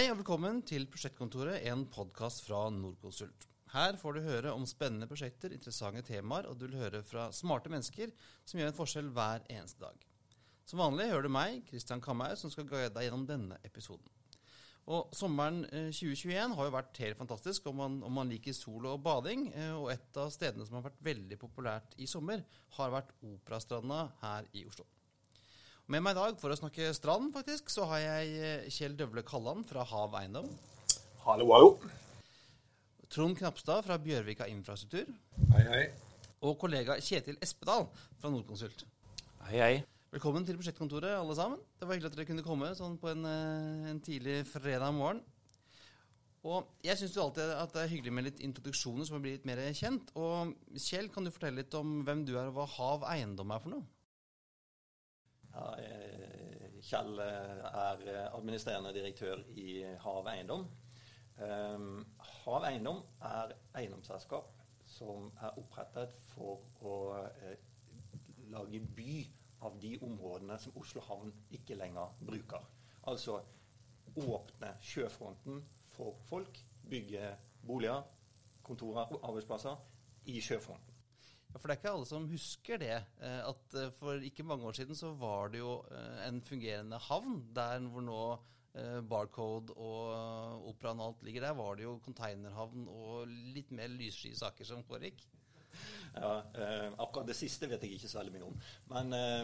Hei og velkommen til Prosjektkontoret, en podkast fra Norconsult. Her får du høre om spennende prosjekter, interessante temaer, og du vil høre fra smarte mennesker som gjør en forskjell hver eneste dag. Som vanlig hører du meg, Kristian Kamhaug, som skal guide deg gjennom denne episoden. Og Sommeren eh, 2021 har jo vært helt fantastisk om man, om man liker sol og bading. eh, Og et av stedene som har vært veldig populært i sommer, har vært Operastranda her i Oslo. Med meg i dag for å snakke strand, faktisk, så har jeg eh, Kjell Døvle Kalland fra Hav Eiendom. Hallo, hallo. Trond Knapstad fra Bjørvika Infrastruktur. Hei, hei. Og kollega Kjetil Espedal fra Nordkonsult. Hei, hei. Velkommen til prosjektkontoret, alle sammen. Det var hyggelig at dere kunne komme sånn på en, eh, en tidlig fredag morgen. Og jeg syns jo alltid at det er hyggelig med litt introduksjoner, så man blir litt mer kjent. Og Kjell, kan du fortelle litt om hvem du er, og hva Hav Eiendom er for noe? Eh, Kjell eh, er eh, administrerende direktør i Hav Eiendom. Um, Hav Eiendom er eiendomsselskap som er opprettet for å lage by av de områdene som Oslo havn ikke lenger bruker. Altså åpne sjøfronten for folk, bygge boliger, kontorer og arbeidsplasser i sjøfronten. Ja, For det er ikke alle som husker det. eh, At eh, For ikke mange år siden så var det jo eh, en fungerende havn. Der hvor nå Barcode og Operaen og alt ligger der, var det jo konteinerhavn og litt mer lyssky saker som foregikk. Ja, eh, akkurat det siste vet jeg ikke så veldig mye om. Men, eh,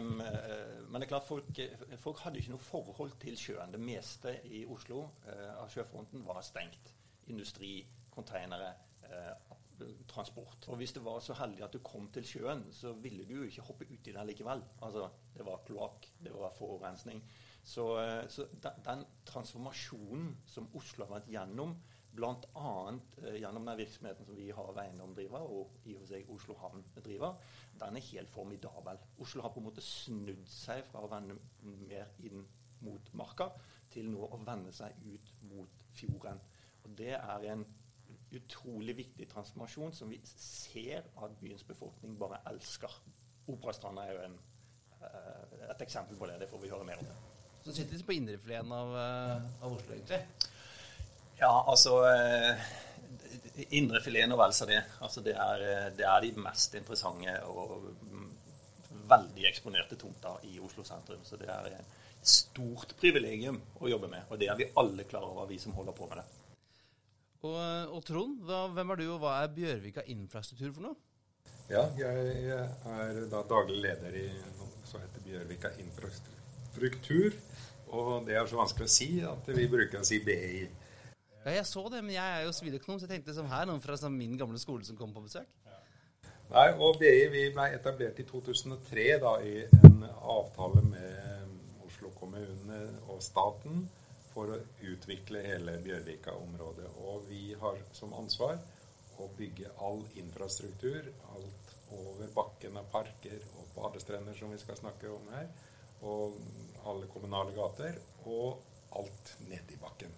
men det er klart folk, folk hadde ikke noe forhold til sjøen. Det meste i Oslo eh, av sjøfronten var stengt. Industri, konteinere, transport. Og hvis du var så heldig at du kom til sjøen, så ville du jo ikke hoppe uti den likevel. Altså, det var kloakk, det var forurensning. Så, eh, så den, transformasjonen som Oslo har vært gjennom, bl.a. Eh, gjennom den virksomheten som vi har Veiendom driver, og i og for seg Oslo Havn driver, den er helt formidabel. Oslo har på en måte snudd seg fra å vende mer inn mot marka, til nå å vende seg ut mot fjorden. Og Det er en utrolig viktig transformasjon som vi ser at byens befolkning bare elsker. Operastranda er jo en, eh, et eksempel på det. Det får vi høre mer om. Så sitter vi på indrefileten av, eh, av Oslo, egentlig. Ja, altså eh, Indrefileten og vel så det. Altså, det, er, det er de mest interessante og mm, veldig eksponerte tomter i Oslo sentrum. Så det er et stort privilegium å jobbe med. Og det er vi alle klar over, vi som holder på med det. Og, og Trond, da, hvem er du, og hva er Bjørvika Infrastruktur for noe? Ja, jeg er da daglig leder i noe som heter Bjørvika infrastruktur. Og det er så vanskelig å si at vi bruker å si BI. Ja, jeg så det, men jeg er jo siviløkonom, så jeg tenkte som her, noen fra sånn, min gamle skole som kom på besøk. Nei, og BI vi ble etablert i 2003 da, i en avtale med Oslo kommune og staten for å utvikle hele Bjørvika-området. Og vi har som ansvar å bygge all infrastruktur, alt over bakken av parker og badestrender som vi skal snakke om her, og alle kommunale gater, og alt nedi bakken.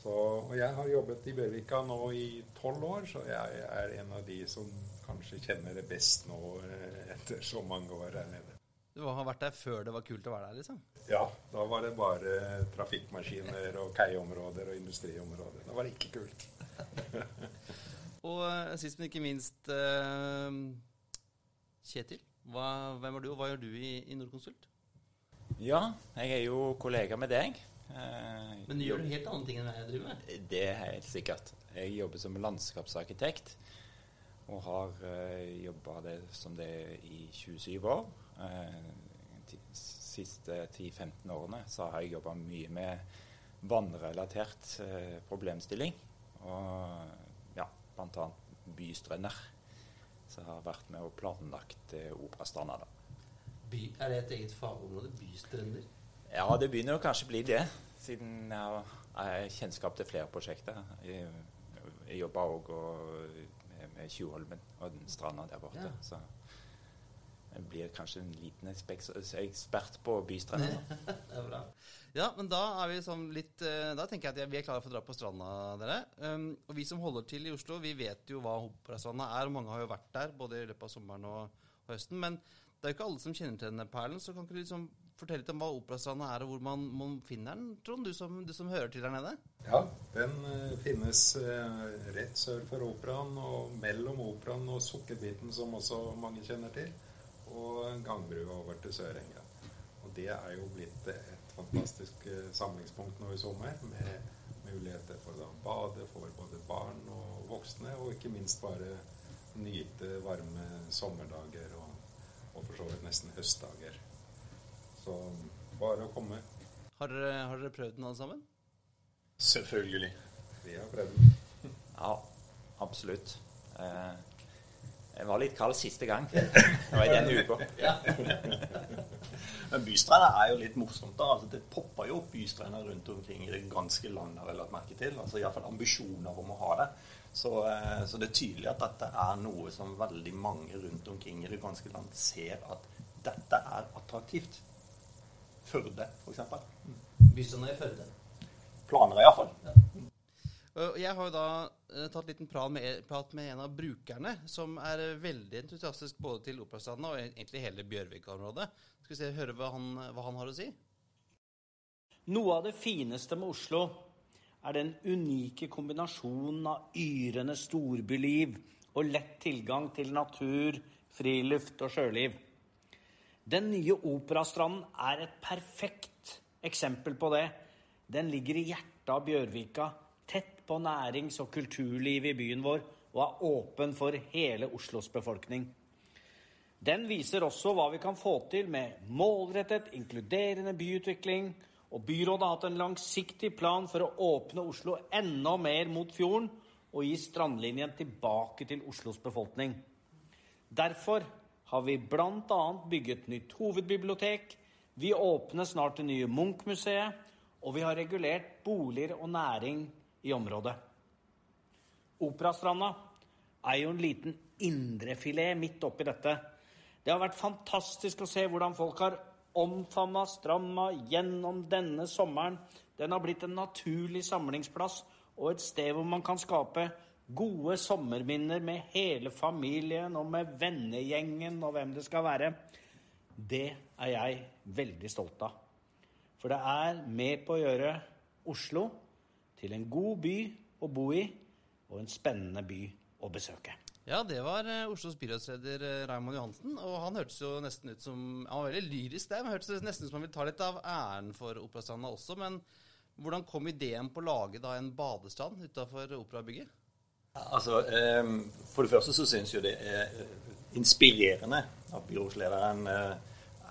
Så, og jeg har jobbet i Bjørvika nå i tolv år, så jeg er en av de som kanskje kjenner det best nå eh, etter så mange år her nede. Du har vært der før det var kult å være der, liksom? Ja, da var det bare trafikkmaskiner og kaiområder og industriområder. Da var det ikke kult. Og eh, sist, men ikke minst eh, Kjetil. Hva, hvem er du, og hva gjør du i, i Nordkonsult? Ja, jeg er jo kollega med deg. Eh, Men du gjør du helt andre ting enn jeg driver med? Det er helt sikkert. Jeg jobber som landskapsarkitekt. Og har uh, jobba det som det i 27 år. Eh, de siste 10-15 årene så har jeg jobba mye med vannrelatert eh, problemstilling. Og ja, bl.a. bystrender. Så jeg har vært med og planlagt eh, Operastranda. da. By, er det et eget fagområde? Bystrender? Ja, det begynner jo kanskje å bli det, siden jeg har kjennskap til flere prosjekter. Jeg, jeg jobba òg med, med Tjuvholmen og den stranda der borte. Ja. Jeg blir kanskje en liten ekspert på bystrender. det er bra. Ja, men da er vi sånn litt eh, Da tenker jeg at vi er klare for å dra på stranda, dere. Um, og vi som holder til i Oslo, vi vet jo hva Operastranda er, og mange har jo vært der både i løpet av sommeren og, og høsten. Men det er jo ikke alle som kjenner til denne perlen, så kan ikke du liksom fortelle litt om hva Operastranda er, og hvor man, man finner den, Trond? Du som, du som, hører til der nede? Ja, den uh, finnes uh, rett sør for operaen og mellom operaen og Sukkerbiten, som også mange kjenner til, og gangbrua over til Sørenga. Og det er jo blitt et fantastisk uh, samlingspunkt nå i sommer, med muligheter for å bade for både barn og voksne, og ikke minst bare nyte varme sommerdager og, og for så vidt nesten høstdager. Så bare å komme. Har dere, har dere prøvd den alle sammen? Selvfølgelig. Vi har prøvd den. Ja, absolutt. Eh, jeg var litt kald siste gang. Det var i den uka. Men bystrender er jo litt morsomt. da, altså Det popper jo opp bystrender rundt omkring i det ganske land, har jeg lagt merke til. altså Iallfall ambisjoner om å ha det. Så, eh, så, det er tydelig at dette er noe som veldig mange rundt omkring i det ganske land ser at dette er attraktivt. Førde, f.eks. Bystrender i Førde. Planer, iallfall. Ja. Jeg har jo da tatt tatt liten prat med, prat med, en av brukerne, som er uh, veldig entusiastisk både til Operastranda og egentlig hele Bjørvika-området. Skal vi se, høre hva han, hva han har å si? Noe av det fineste med Oslo er den unike kombinasjonen av yrende storbyliv og lett tilgang til natur, friluft og sjøliv. Den nye Operastranden er et perfekt eksempel på det. Den ligger i hjertet av Bjørvika, på nærings- og kulturlivet i byen vår, og er åpen for hele Oslos befolkning. Den viser også hva vi kan få til med målrettet, inkluderende byutvikling, og byrådet har hatt en langsiktig plan for å åpne Oslo enda mer mot fjorden og gi strandlinjen tilbake til Oslos befolkning. Derfor har vi bl.a. bygget nytt hovedbibliotek, vi åpner snart det nye Munch-museet, og vi har regulert boliger og næring i området. Operastranda er jo en liten indrefilet midt oppi dette. Det har vært fantastisk å se hvordan folk har omfavna stranda gjennom denne sommeren. Den har blitt en naturlig samlingsplass og et sted hvor man kan skape Gode sommerminner med hele familien og med vennegjengen og hvem det skal være. Det er jeg veldig stolt av. For det er med på å gjøre Oslo til en god by å bo i og en spennende by å besøke. Ja, det var uh, Oslos byrådsleder uh, Raymond Johansen. Og han hørtes jo nesten ut som Han var veldig lyrisk der, men hørtes nesten ut som han ville ta litt av æren for Operastranda også. Men hvordan kom ideen på å lage da en badestrand utafor operabygget? Altså, ehm, For det første så syns jeg det er eh, inspirerende at byrådslederen eh,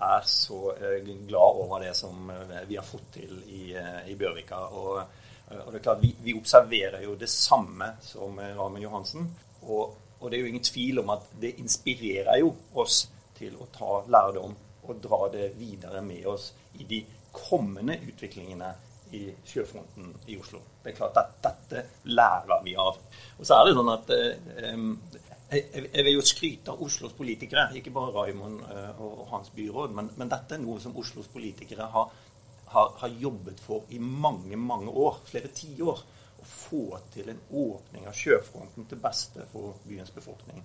er så eh, glad over det som vi har fått til i, i Bjørvika. Og, og, det er klart, vi, vi, observerer jo det samme som Ramen Johansen. Og, og, det er jo ingen tvil om at det inspirerer jo oss til å ta lærdom og dra det videre med oss i de kommende utviklingene i sjøfronten i Oslo. Det er klart at Dette lærer vi av. Og så er det sånn at eh, Jeg vil jo skryte av Oslos politikere, ikke bare Raymond eh, og hans byråd. Men, men, dette er noe som Oslos politikere har, har, har jobbet for i mange, mange år. Flere tiår. Å få til en åpning av sjøfronten til beste for byens befolkning.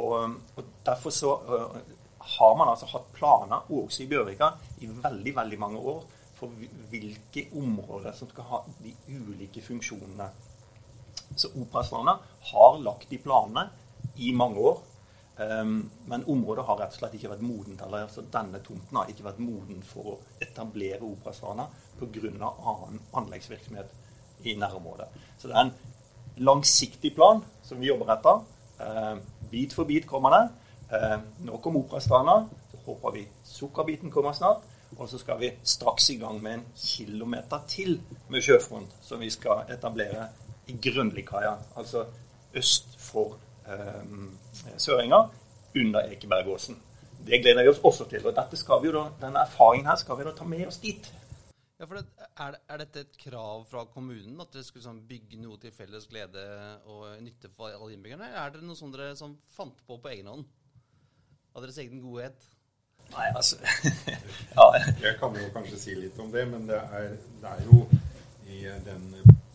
Og, og Derfor så uh, har man altså hatt planer også i Bjørvika i veldig, veldig mange år for hvilke områder som skal ha de ulike funksjonene. Så Operastranda har lagt de planene i mange år. Um, men området har rett og slett ikke vært modent, eller altså denne tomten har ikke vært moden for å etablere Operastranda pga. annen anleggsvirksomhet i nærområdet. Så det er en langsiktig plan som vi jobber etter. Uh, bit for bit kommer det. Uh, nå kom Operastranda. Så håper vi sukkerbiten kommer snart. Og så skal vi straks i gang med en kilometer til med sjøfront som vi skal etablere i Grønlikaia, altså øst for um, Sørenga, under Ekebergåsen. Det gleder vi oss også til. og dette skal vi jo da, Denne erfaringen her skal vi da ta med oss dit. Ja, for det, er, er, dette et krav fra kommunen at dere skulle sånn, bygge noe til felles glede og nytte for alle innbyggerne? Eller er det noe som dere sånn, fant på på egen hånd? Av deres egen godhet? Nei, altså ja. Jeg kan jo kanskje si litt om det, men det er, det er, jo i den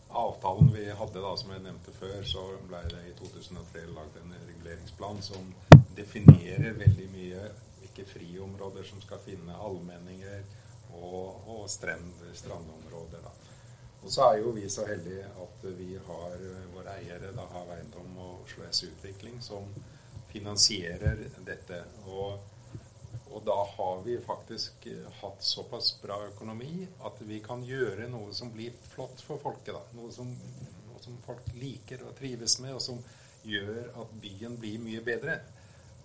avtalen vi hadde, da, som jeg nevnte før, så ble det i 2003 lagd en reguleringsplan som definerer veldig mye hvilke friområder som skal finne allmenninger og, og strand, strandområder. Da. Og så er jo vi så heldige at vi har våre eiere, da, har Eiendom og Oslo S Utvikling, som finansierer dette. Og, og, da har vi faktisk hatt såpass bra økonomi at vi kan gjøre noe som blir flott for folket. da. Noe som, noe som folk liker og trives med, og som gjør at byen blir mye bedre.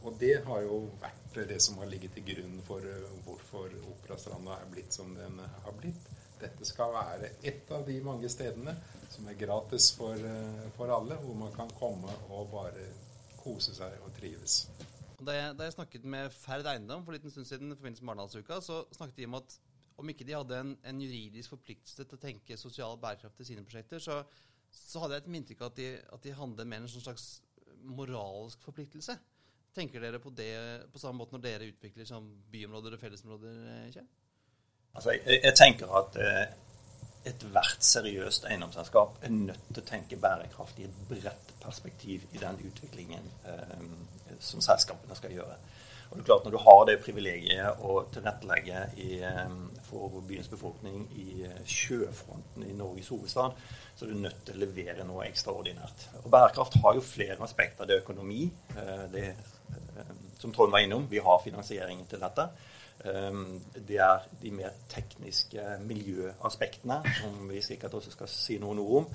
Og det har jo vært det som har ligget til grunn for hvorfor Operastranda er blitt som den har blitt. Dette skal være et av de mange stedene som er gratis for, for alle, hvor man kan komme og bare kose seg og trives. Da jeg, da jeg snakket med Ferd Eiendom for en liten stund siden i forbindelse med Arendalsuka, så snakket de om at om ikke de hadde en, en, juridisk forpliktelse til å tenke sosial bærekraft i sine prosjekter, så, så hadde jeg et inntrykk av at de, at de handlet mer en sånn slags moralsk forpliktelse. Tenker dere på det på samme måte når dere utvikler byområder og fellesområder? Kjell? Altså, jeg, jeg, tenker at eh, ethvert seriøst eiendomsselskap er nødt til å tenke bærekraft i et bredt perspektiv i den utviklingen eh, som selskapene skal gjøre. Og det er klart Når du har det privilegiet å tilrettelegge i, eh, for byens befolkning i eh, sjøfronten i Norges hovedstad, så er du nødt til å levere noe ekstraordinært. Og Bærekraft har jo flere aspekter. Det er økonomi, eh, det, eh, som Trond var innom. Vi har finansieringen til dette. Ehm, det er de mer tekniske miljøaspektene, som vi sikkert også skal si noen ord om.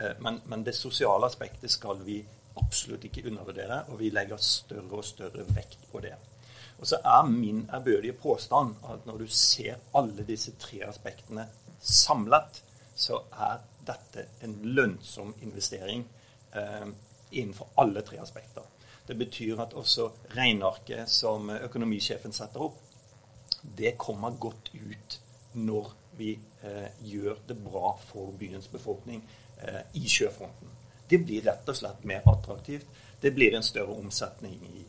Eh, men, men, det sosiale aspektet skal vi absolutt ikke undervurdere, og vi legger større og større vekt på det. Og så er min ærbødige påstand at når du ser alle disse tre aspektene samlet, så er dette en lønnsom investering eh, innenfor alle tre aspekter. Det betyr at også regnearket som økonomisjefen setter opp, det kommer godt ut når vi eh, gjør det bra for byens befolkning eh, i sjøfronten. Det blir rett og slett mer attraktivt. Det blir en større omsetning i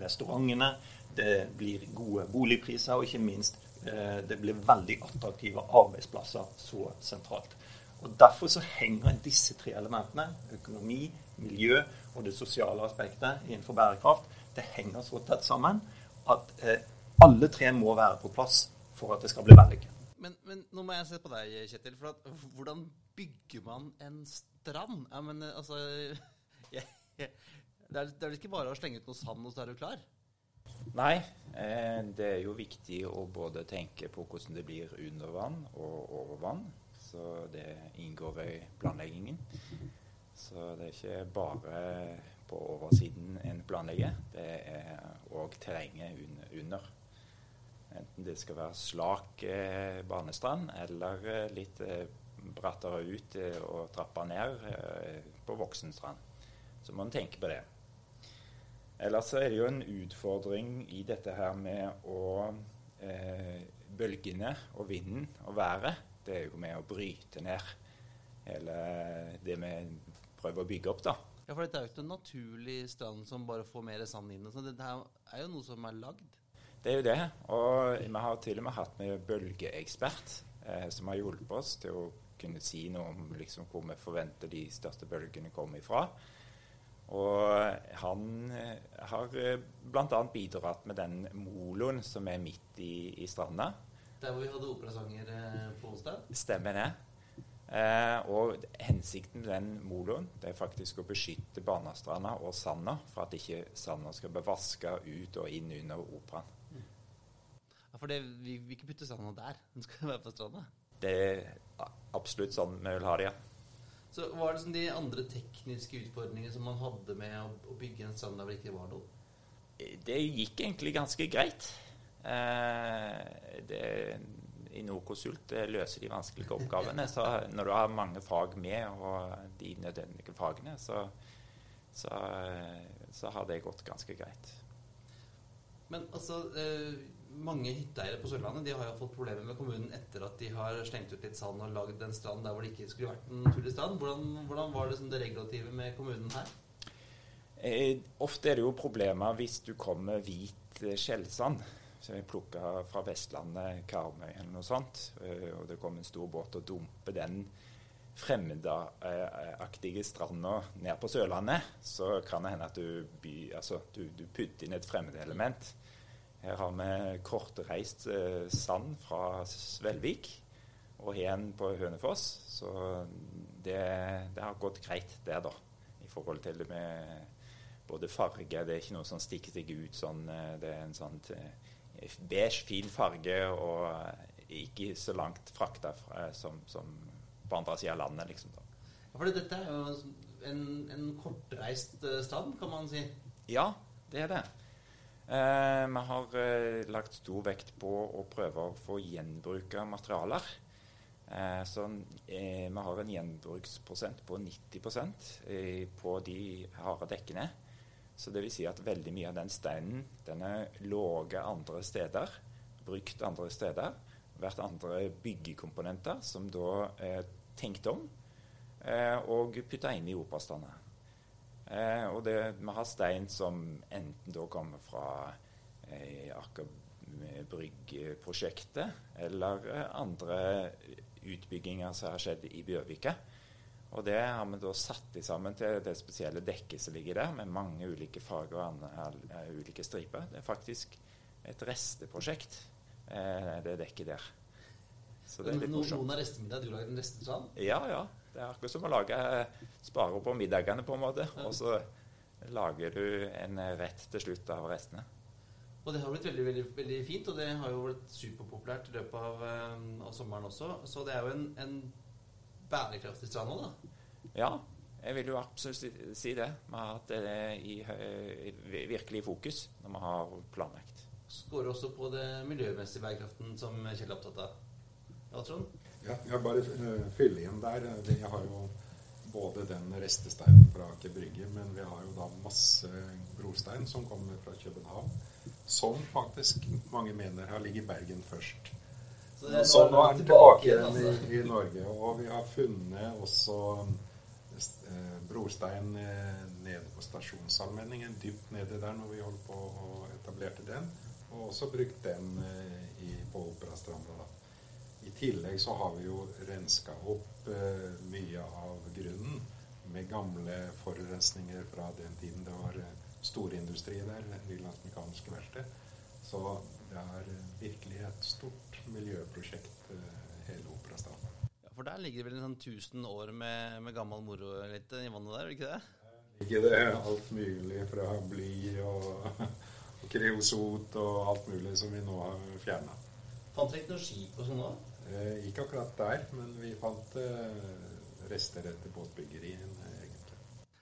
restaurantene. Det blir gode boligpriser, og ikke minst eh, det blir veldig attraktive arbeidsplasser så sentralt. Og Derfor så henger disse tre elementene, økonomi, miljø og det sosiale aspektet innenfor bærekraft, det henger så tett sammen at eh, alle tre må være på plass for at det skal bli vellykket. Men, men, nå må jeg se på deg, Kjetil. for at, Hvordan bygger man en strand? Ja, men altså jeg, jeg, det, er, det er ikke bare å slenge ut noe sand, og så er du klar? Nei, eh, det er jo viktig å både tenke på hvordan det blir under vann og over vann. Så det inngår i planleggingen. Så det er ikke bare på oversiden en planlegger, det er òg terrenget under. Enten det skal være slak eh, banestrand eller eh, litt eh, brattere ut eh, og trappa ned eh, på voksenstrand. Så må en tenke på det. Ellers er det jo en utfordring i dette her med å eh, Bølgene og vinden og været, det er jo med å bryte ned hele det vi prøver å bygge opp, da. Ja, for dette er jo ikke en naturlig strand som bare får mer sand inn. Så dette er jo noe som er lagd. Det er jo det. Og vi har til og med hatt med bølgeekspert eh, som har hjulpet oss til å kunne si noe om liksom, hvor vi forventer de største bølgene kommer ifra. Og han eh, har eh, bl.a. bidratt med den moloen som er midt i, i stranda. Der hvor vi hadde operasanger eh, på onsdag? Stemmer det. Eh, og hensikten med den moloen det er faktisk å beskytte Barnastranda og sanda for at ikke sanda skal bli vaska ut og inn under operaen. Ja, For det, vi vil ikke putte sanda der. Den skal være på stranda. Det er absolutt sånn vi vil ha det, ja. Så Hva er liksom de andre tekniske utfordringene som man hadde med å, å bygge en strand der det ikke var noe? Det gikk egentlig ganske greit. Eh, det, I Norconsult løser de vanskelige oppgavene. Så når du har mange fag med, og de nødvendige fagene, så, så, så har det gått ganske greit. Men altså eh, mange hytteeiere på Sørlandet de har jo fått problemer med kommunen etter at de har slengt ut litt sand og lagd en strand der hvor det ikke skulle vært en naturlig strand. Hvordan, hvordan var det, det regulative med kommunen her? Eh, ofte er det jo problemer hvis du kommer hvit eh, skjellsand. Som vi plukka fra Vestlandet, Karmøy eller noe sånt. Eh, og det kommer en stor båt og dumper den fremmedaktige stranda ned på Sørlandet, så kan det hende at du, by, altså, du, du putter inn et fremmedelement Her har vi kortreist eh, sand fra Svelvik og igjen på Hønefoss. Så det, det, har gått greit der, da. I forhold til det med både farge Det er ikke noe som stikker seg ut sånn. Eh, det er en sånn eh, beige, fin farge og ikke så langt frakta som, som, på andre sida av landet, liksom. da. Ja, for dette er jo en, en kortreist stand, kan man si? Ja, det er det. Eh, vi har eh, lagt stor vekt på å prøve å få gjenbruke materialer. Eh, så eh, vi har en gjenbruksprosent på 90 eh, på de harde dekkene. Så det vil si at veldig mye av den steinen den er låge andre steder, brukt andre steder. Vært andre byggekomponenter som da er tenkt om eh, og putta inn i operastandet. Eh, og det, vi har stein som enten da kommer fra eh, Aker Brygg-prosjektet eller eh, andre utbygginger som har skjedd i Bjørvika. Og det har vi da satt i sammen til det spesielle dekket som ligger der, med mange ulike farger og andre, ulike striper. Det er faktisk et resteprosjekt, eh, det dekket der. Så det er litt morsomt. Noen av restemiddag du lager en restestrand? Ja, ja. Det er akkurat som å lage spare på middagene, på en måte. Og så lager du en rett til slutt av restene. Og det har blitt veldig, veldig, veldig fint, og det har jo blitt superpopulært i løpet av, eh, av, sommeren også. Så det er jo en, en bærekraftig strand nå, da. Ja, jeg vil jo absolutt si det. Vi har hatt det i, i fokus når vi har planlagt. Skårer også på det miljømessige bærekraften som Kjell er opptatt av. Ja, Trond? Ja, jeg bare uh, fylle inn der. Vi har jo både den restesteinen fra Aker Brygge, men vi har jo da masse brostein som kommer fra København. Som faktisk mange mener har ligget i Bergen først. Så, nå, så nå er den tilbake igjen i, altså. i, Norge. Og vi har funnet også eh, brostein eh, nede på stasjonsallmenningen, dypt nede der når vi holdt på å etablerte den. Og også brukt den eh, i, på Operastranda. Da. I tillegg så har vi jo renska opp eh, mye av grunnen med gamle forurensninger fra den tiden det var eh, storindustri der, Nylands Mekaniske Verksted. Så det er virkelig et stort miljøprosjekt, eh, hele Operastaden. Ja, for der ligger det vel en sånn 1000 år med, med gammel moro litt i vannet der, ikke det? Ligger det alt mulig fra bly og, og kreosot og alt mulig som vi nå har fjerna. Fant dere ikke noe skip og sånn òg? Eh, ikke akkurat der, men vi fant eh, rester etter båtbyggerien, eh, egentlig.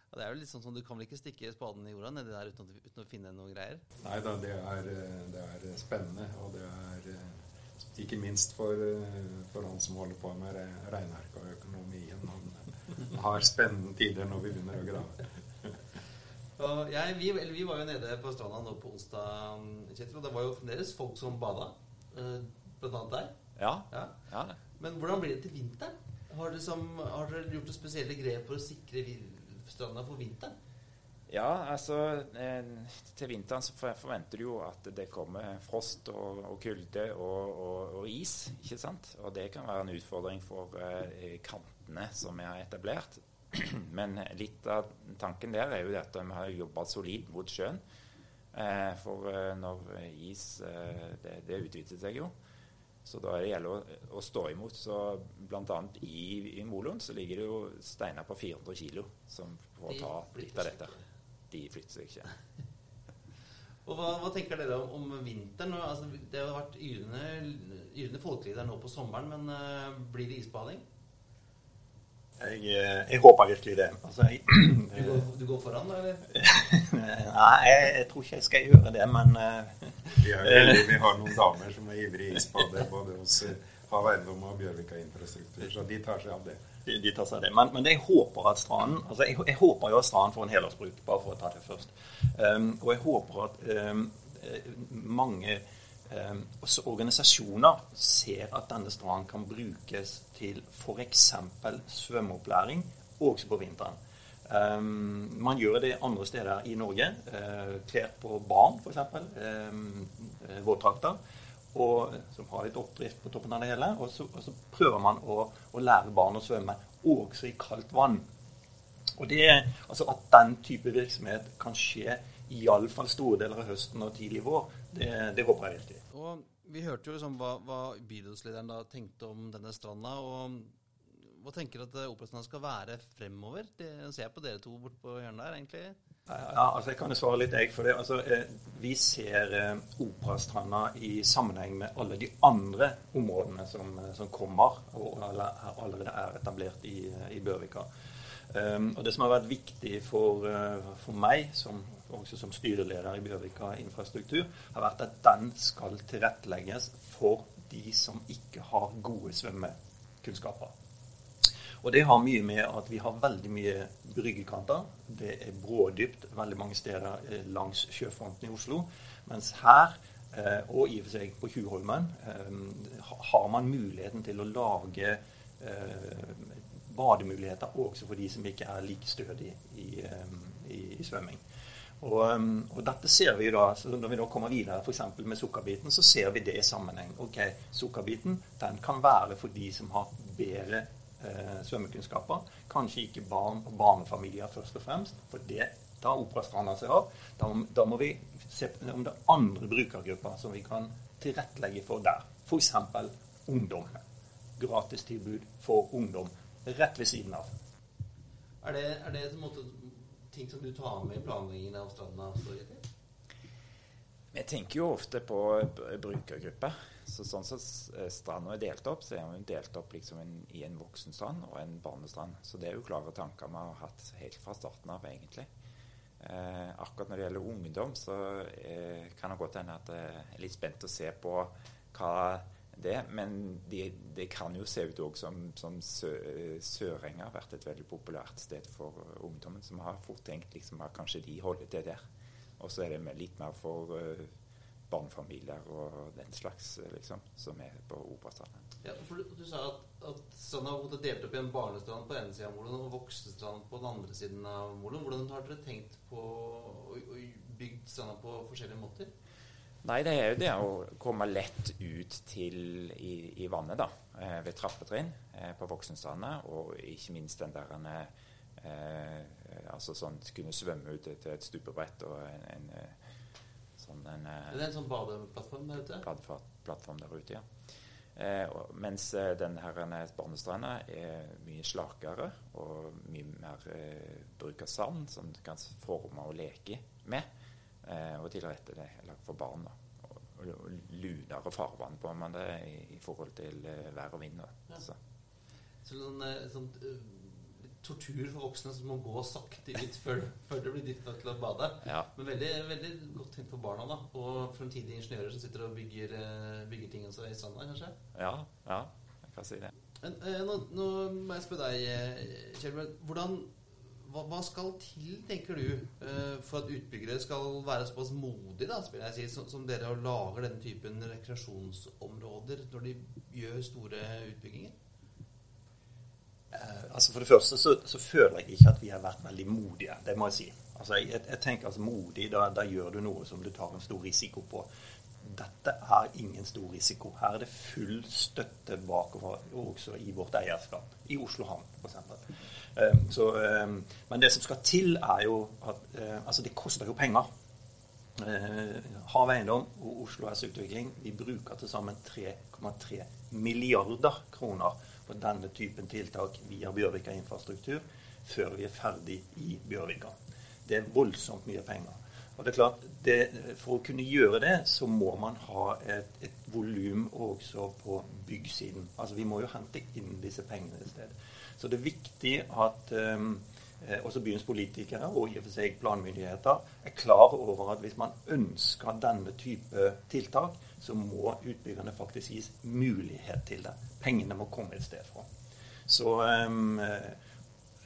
Ja, det er jo litt sånn som Du kan vel ikke stikke spaden i jorda nedi der uten, uten, å finne noen greier? Nei da, det er, det er, spennende. Og det er ikke minst for, for han som holder på med regneark og økonomien. Han har spennende tider når vi begynner å grave. Jeg, vi, vi, var jo nede på stranda nå på onsdag, og det var jo fremdeles folk som bada. Blant annet der. Ja. ja. ja. Men hvordan blir det til vinteren? Har dere, som, har dere gjort noen spesielle grep for å sikre stranda for vinteren? Ja, altså eh, Til vinteren så forventer du jo at det kommer frost og, og kulde og, og, og, is. ikke sant? Og det kan være en utfordring for eh, kantene som vi har etablert. Men litt av tanken der er jo at vi har jobba solid mot sjøen. Eh, for eh, når is eh, det, det utvider seg jo. Så da er det å, å stå imot. Så bl.a. i, i Moloen så ligger det jo steiner på 400 kg som får ta litt av dette. De flytter seg ikke. Og hva, hva, tenker dere om, om vinteren? Altså, det har vært yrende, yrende folkelig der nå på sommeren, men uh, blir det isbading? Jeg, eh, jeg, håper virkelig det. Altså, jeg, du, går, du, går, foran, da? eller? Nei, jeg, jeg, tror ikke jeg skal gjøre det, men uh, vi, er, vi, har noen damer som er ivrige isbader både hos Hav Eiendom og Bjørvika Infrastruktur, så de tar seg av det. De, de tar seg av det. Men, men jeg håper at stranden altså jeg, jeg, håper jo at stranden får en helårsbruk, bare for å ta det først. Um, og jeg håper at um, mange um, også organisasjoner ser at denne stranden kan brukes til f.eks. svømmeopplæring også på vinteren. Um, man gjør det andre steder i Norge. Uh, klær på barn, f.eks. Um, våtdrakter. Som har litt oppdrift på toppen av det hele. Og så, og så prøver man å, å, lære barn å svømme også i kaldt vann. Og det, altså At den type virksomhet kan skje iallfall store deler av høsten og tidlig vår, det, det håper jeg i. Og vi hørte jo liksom hva, hva bydelslederen da tenkte om denne stranda. og Hva tenker du at Operastranda skal være fremover? Det ser jeg på dere to borte på hjørnet der, egentlig. Ja, altså Jeg kan jo svare litt, jeg. for det. Altså, eh, Vi ser eh, Operastranda i sammenheng med alle de andre områdene som, eh, som kommer, og eller, allerede er etablert i, i Bjørvika. Um, og Det som har vært viktig for, uh, for meg, som, også som styreleder i Bjørvika infrastruktur, har vært at den skal tilrettelegges for de som ikke har gode svømmekunnskaper. Og Det har mye med at vi har veldig mye bryggekanter. Det er brådypt veldig mange steder eh, langs sjøfronten i Oslo. Mens her, eh, og i og for seg på Tjuvholmen, har man muligheten til å lage bademuligheter også for de som ikke er like stødige i, i, i svømming. Og, og, dette ser vi da, Når vi da kommer videre f.eks. med sukkerbiten, så ser vi det i sammenheng. Ok, Sukkerbiten den kan være for de som har bedre eh, svømmekunnskaper. Kanskje ikke barn og barnefamilier først og fremst. For det tar Operastranda seg av. Da, da, må vi se om det er andre brukergrupper som vi kan tilrettelegge for der. F.eks. ungdom. Gratistilbud for ungdom rett ved siden av. Er det, er det en måte, ting som du tar med i planleggingen av stranda? Vi tenker jo ofte på brukergrupper. Så sånn som så stranda er delt opp, så er den delt opp liksom en, i en voksenstrand og en barnestrand. Så det er jo klare tanker vi har hatt helt fra starten av, egentlig. Eh, akkurat når det gjelder ungdom, så eh, kan det godt hende at jeg er litt spent å se på hva det. Men det de kan jo se ut òg som, som Sørenga har vært et veldig populært sted for ungdommen. Som har fort tenkt liksom, at kanskje de holder til der. Og så er det litt mer for uh, barnefamilier og den slags liksom, som er på Operastranden. Ja, for du, du, sa at, at har delt opp i en barnestrand på ene sida av Molen og voksenstrand på den andre siden av Molen. Hvordan har dere tenkt på å, å bygge stranda på forskjellige måter? Nei, det er jo det å komme lett ut til i, i vannet, da. Eh, ved trappetrinn eh, på voksenstrandet. Og ikke minst den der en, eh, Altså sånn kunne svømme ut til et stupebrett og en, en sånn en Det er en sånn badeplattform der ute? Badeplattform der ute, ja. Eh, og, mens eh, den her barnestranda er mye slakere og mye mer eh, bruk av sand, som du kan forme og leke med eh, og lagt for barn. da. Og, og lunere farvann på man det i, i forhold til eh, vær og vind. Ja. Så. så sånn, eh, sånn uh, tortur for voksne som må gå sakte ut før, før det blir dypt nok til å bade. Ja. Men veldig, veldig godt tenkt for barna da, og fremtidige ingeniører som sitter og bygger, bygger ting også i stranda, kanskje? Ja, ja, jeg kan si det. Men, nå, nå, må jeg spørre deg, Kjell, hvordan hva, hva, skal til, tenker du, uh, for at utbyggere skal være såpass modige da, si, som, som, dere og lager denne typen rekreasjonsområder når de gjør store utbygginger? Uh, altså For det første så, så, føler jeg ikke at vi har vært veldig modige. Det må jeg si. Altså jeg, jeg tenker altså Modig, da, da, gjør du noe som du tar en stor risiko på. Dette er ingen stor risiko. Her er det full støtte bakover også i vårt eierskap. I Oslo havn, f.eks. Ehm, så, ehm, men det som skal til, er jo at eh, Altså, det koster jo penger. Eh, Hav Eiendom og Oslo S Utvikling vi bruker til sammen 3,3 milliarder kroner på denne typen tiltak via Bjørvika infrastruktur før vi er ferdig i Bjørvika. Det er voldsomt mye penger. Og det er klart, det, For å kunne gjøre det, så må man ha et, et volum også på byggsiden. Altså Vi må jo hente inn disse pengene et sted. Så det er viktig at um, også byens politikere og i og for seg planmyndigheter er klar over at hvis man ønsker denne type tiltak, så må utbyggerne faktisk gis mulighet til det. Pengene må komme et sted fra. Så, um,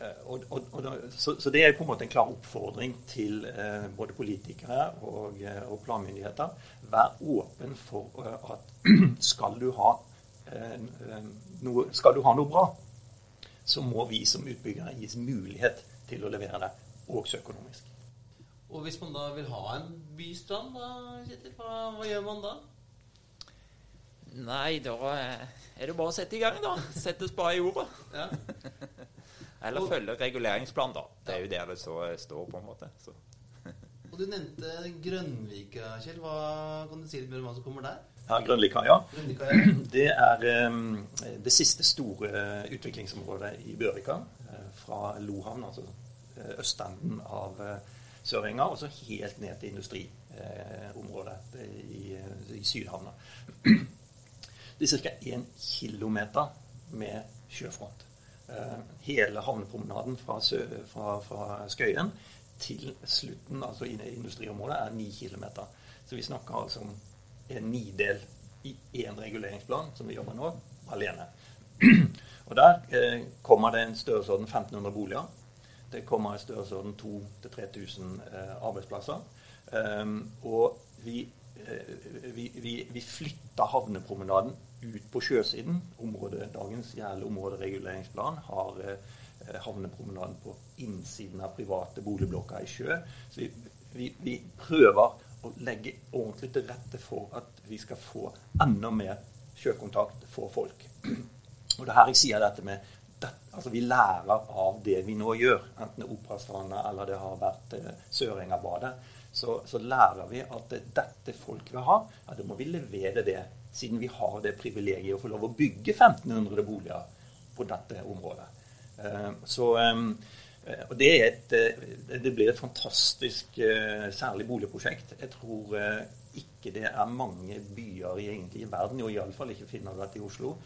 og, og, og, så, så, det er på en måte en klar oppfordring til eh, både politikere og, og, planmyndigheter. Vær åpen for uh, at skal du, ha, eh, noe, skal du ha noe bra, så må vi som utbyggere gis mulighet til å levere det, også økonomisk. Og hvis man da vil ha en bystrand, da, hva, hva gjør man da? Nei, da er det bare å sette i gang, da. Sette spa i jorda. Ja. Eller og, følge reguleringsplanen, da. Det er jo der det så står, på en måte. Så. og du nevnte Grønvika, Kjell. Hva kan du si litt mer om hva som kommer der? Ja, Grønlikaia. Ja. Det er um, det siste store utviklingsområdet i Bjørvika. eh, Fra Lohavn, altså eh, østenden av eh, Sørenga, og så helt ned til industriområdet i, i Sydhavna. Det er ca. 1 km med sjøfront. Eh, Hele havnepromenaden fra, sø, fra, fra Skøyen til slutten, altså i industriområdet, er 9 km. Så vi snakker altså om en nidel i én reguleringsplan, som vi jobber nå, alene. Og Der eh, kommer det en størrelsesorden 1500 boliger. Det kommer en størrelsesorden 2000-3000 eh, arbeidsplasser. Um, og vi, eh, vi, vi, vi flytter havnepromenaden ut på sjøsiden. Området, dagens gjeldende områdereguleringsplan har eh, havnepromenaden på innsiden av private boligblokker i sjø. Så vi, vi, vi prøver å legge ordentlig til rette for at vi skal få enda mer sjøkontakt for folk. Og det er her jeg sier dette med det, altså Vi lærer av det vi nå gjør, enten det er Operastranda eller det har vært eh, Sørengabadet. Så, så lærer vi at det, dette folk vil ha, ja, da må vi levere det. Siden vi har det privilegiet å få lov å bygge 1500 boliger på dette området. Eh, så, eh, og det, et, eh, det blir et fantastisk særlig boligprosjekt. Jeg tror ikke det er mange byer egentlig, i verden, og iallfall ikke finner du dette i Oslo,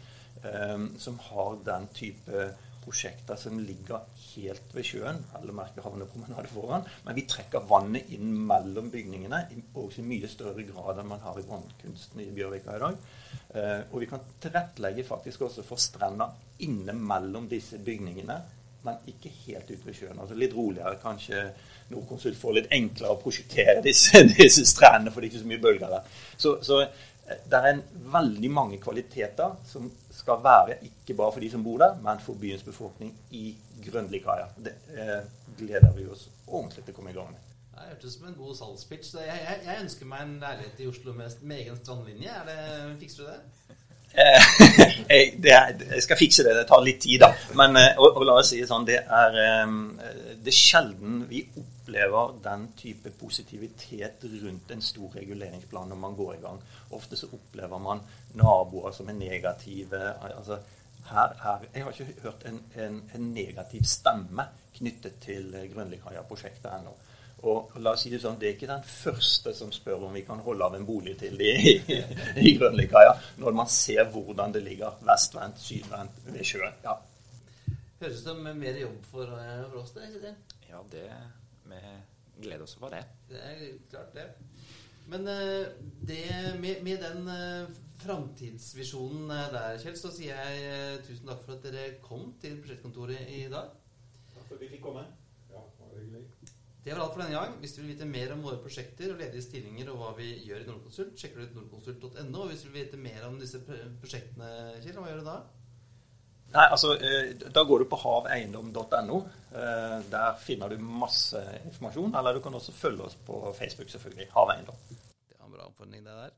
som har den type prosjekter som ligger helt ved sjøen, eller merker havnepromenade foran, men vi trekker vannet inn mellom bygningene også i mye større grad enn man har i vannkunsten i Bjørvika i dag. Eh, og vi kan tilrettelegge faktisk også for strender inne mellom disse bygningene, men ikke helt ute ved sjøen. Altså litt roligere. Kanskje Nordkonsult får litt enklere å prosjektere disse, disse strendene, for det er ikke så mye bølger der. Så, så det er en veldig mange kvaliteter som skal være ikke bare for de som bor der, men for byens befolkning i Grønlikaia. Det eh, gleder vi oss ordentlig til å komme i gang med. Det hørtes ut som en god salgspitch. Jeg, jeg, jeg ønsker meg en leilighet i Oslo med, med egen strandlinje. Det, fikser du det? Eh, jeg, det er, jeg skal fikse det. Det tar litt tid, da. Men eh, og, og la oss si det sånn, det er, eh, det er sjelden vi opplever den type positivitet rundt en stor reguleringsplan når man går i gang. Ofte så opplever man naboer som er negative. altså her, her, jeg har ikke hørt en, en, en negativ stemme knyttet til Grønlikaia-prosjektet ennå. Og la oss si Det sånn, det er ikke den første som spør om vi kan holde av en bolig til de i, i Grønlikaia, når man ser hvordan det ligger vestvendt, sydvendt ved sjøen. Ja. Høres ut som mer jobb for, eh, for oss, det. Kjetil. Ja, det Vi gleder oss over det. Det er klart, det. Men eh, det, med, med den uh, framtidsvisjonen eh, der, Kjell, så sier jeg eh, tusen takk for at dere kom til prosjektkontoret i dag. Takk for at vi fikk komme. Ja, det var hyggelig. Det var alt for denne gang. Hvis du vil vite mer om våre prosjekter og ledige stillinger og hva vi gjør i Nordkonsult, sjekker du ut nordkonsult.no. Og hvis du vil vite mer om disse prosjektene, Kjell, hva gjør du da? Nei, altså, eh, Da går du på haveiendom.no. Eh, Der finner du masse informasjon. Eller du kan også følge oss på Facebook, selvfølgelig. Haveiendom. Det var en bra oppfordring, det der.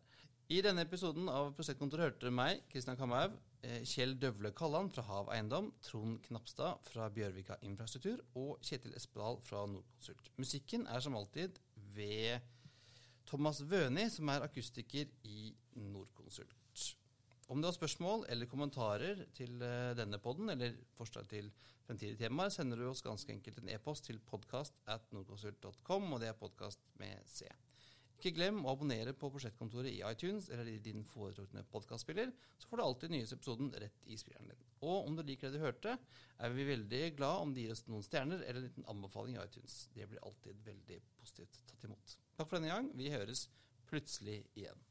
I denne episoden av Prosjektkontoret hørte du meg, Kristian Kamhaug, eh, Kjell Døvle Kalland fra Hav Eiendom, Trond Knapstad fra Bjørvika Infrastruktur og Kjetil Espedal fra Nordkonsult. Musikken er som alltid ved Thomas Wøni, som er akustiker i Nordkonsult. Om du har spørsmål eller kommentarer til eh, denne podden, eller forslag til fremtidige temaer, sender du oss ganske enkelt en e-post til podkast at nordkonsult.com, og det er podkast med C. Ikke glem å abonnere på Prosjektkontoret i iTunes eller i din foretrukne podkastspiller, så får du alltid nyeste episoden rett i spilleren din. Og om du liker det du hørte, er vi veldig glad om du gir oss noen stjerner eller en liten anbefaling i iTunes. Det blir alltid veldig positivt tatt imot. Takk for denne gang. Vi høres plutselig igjen.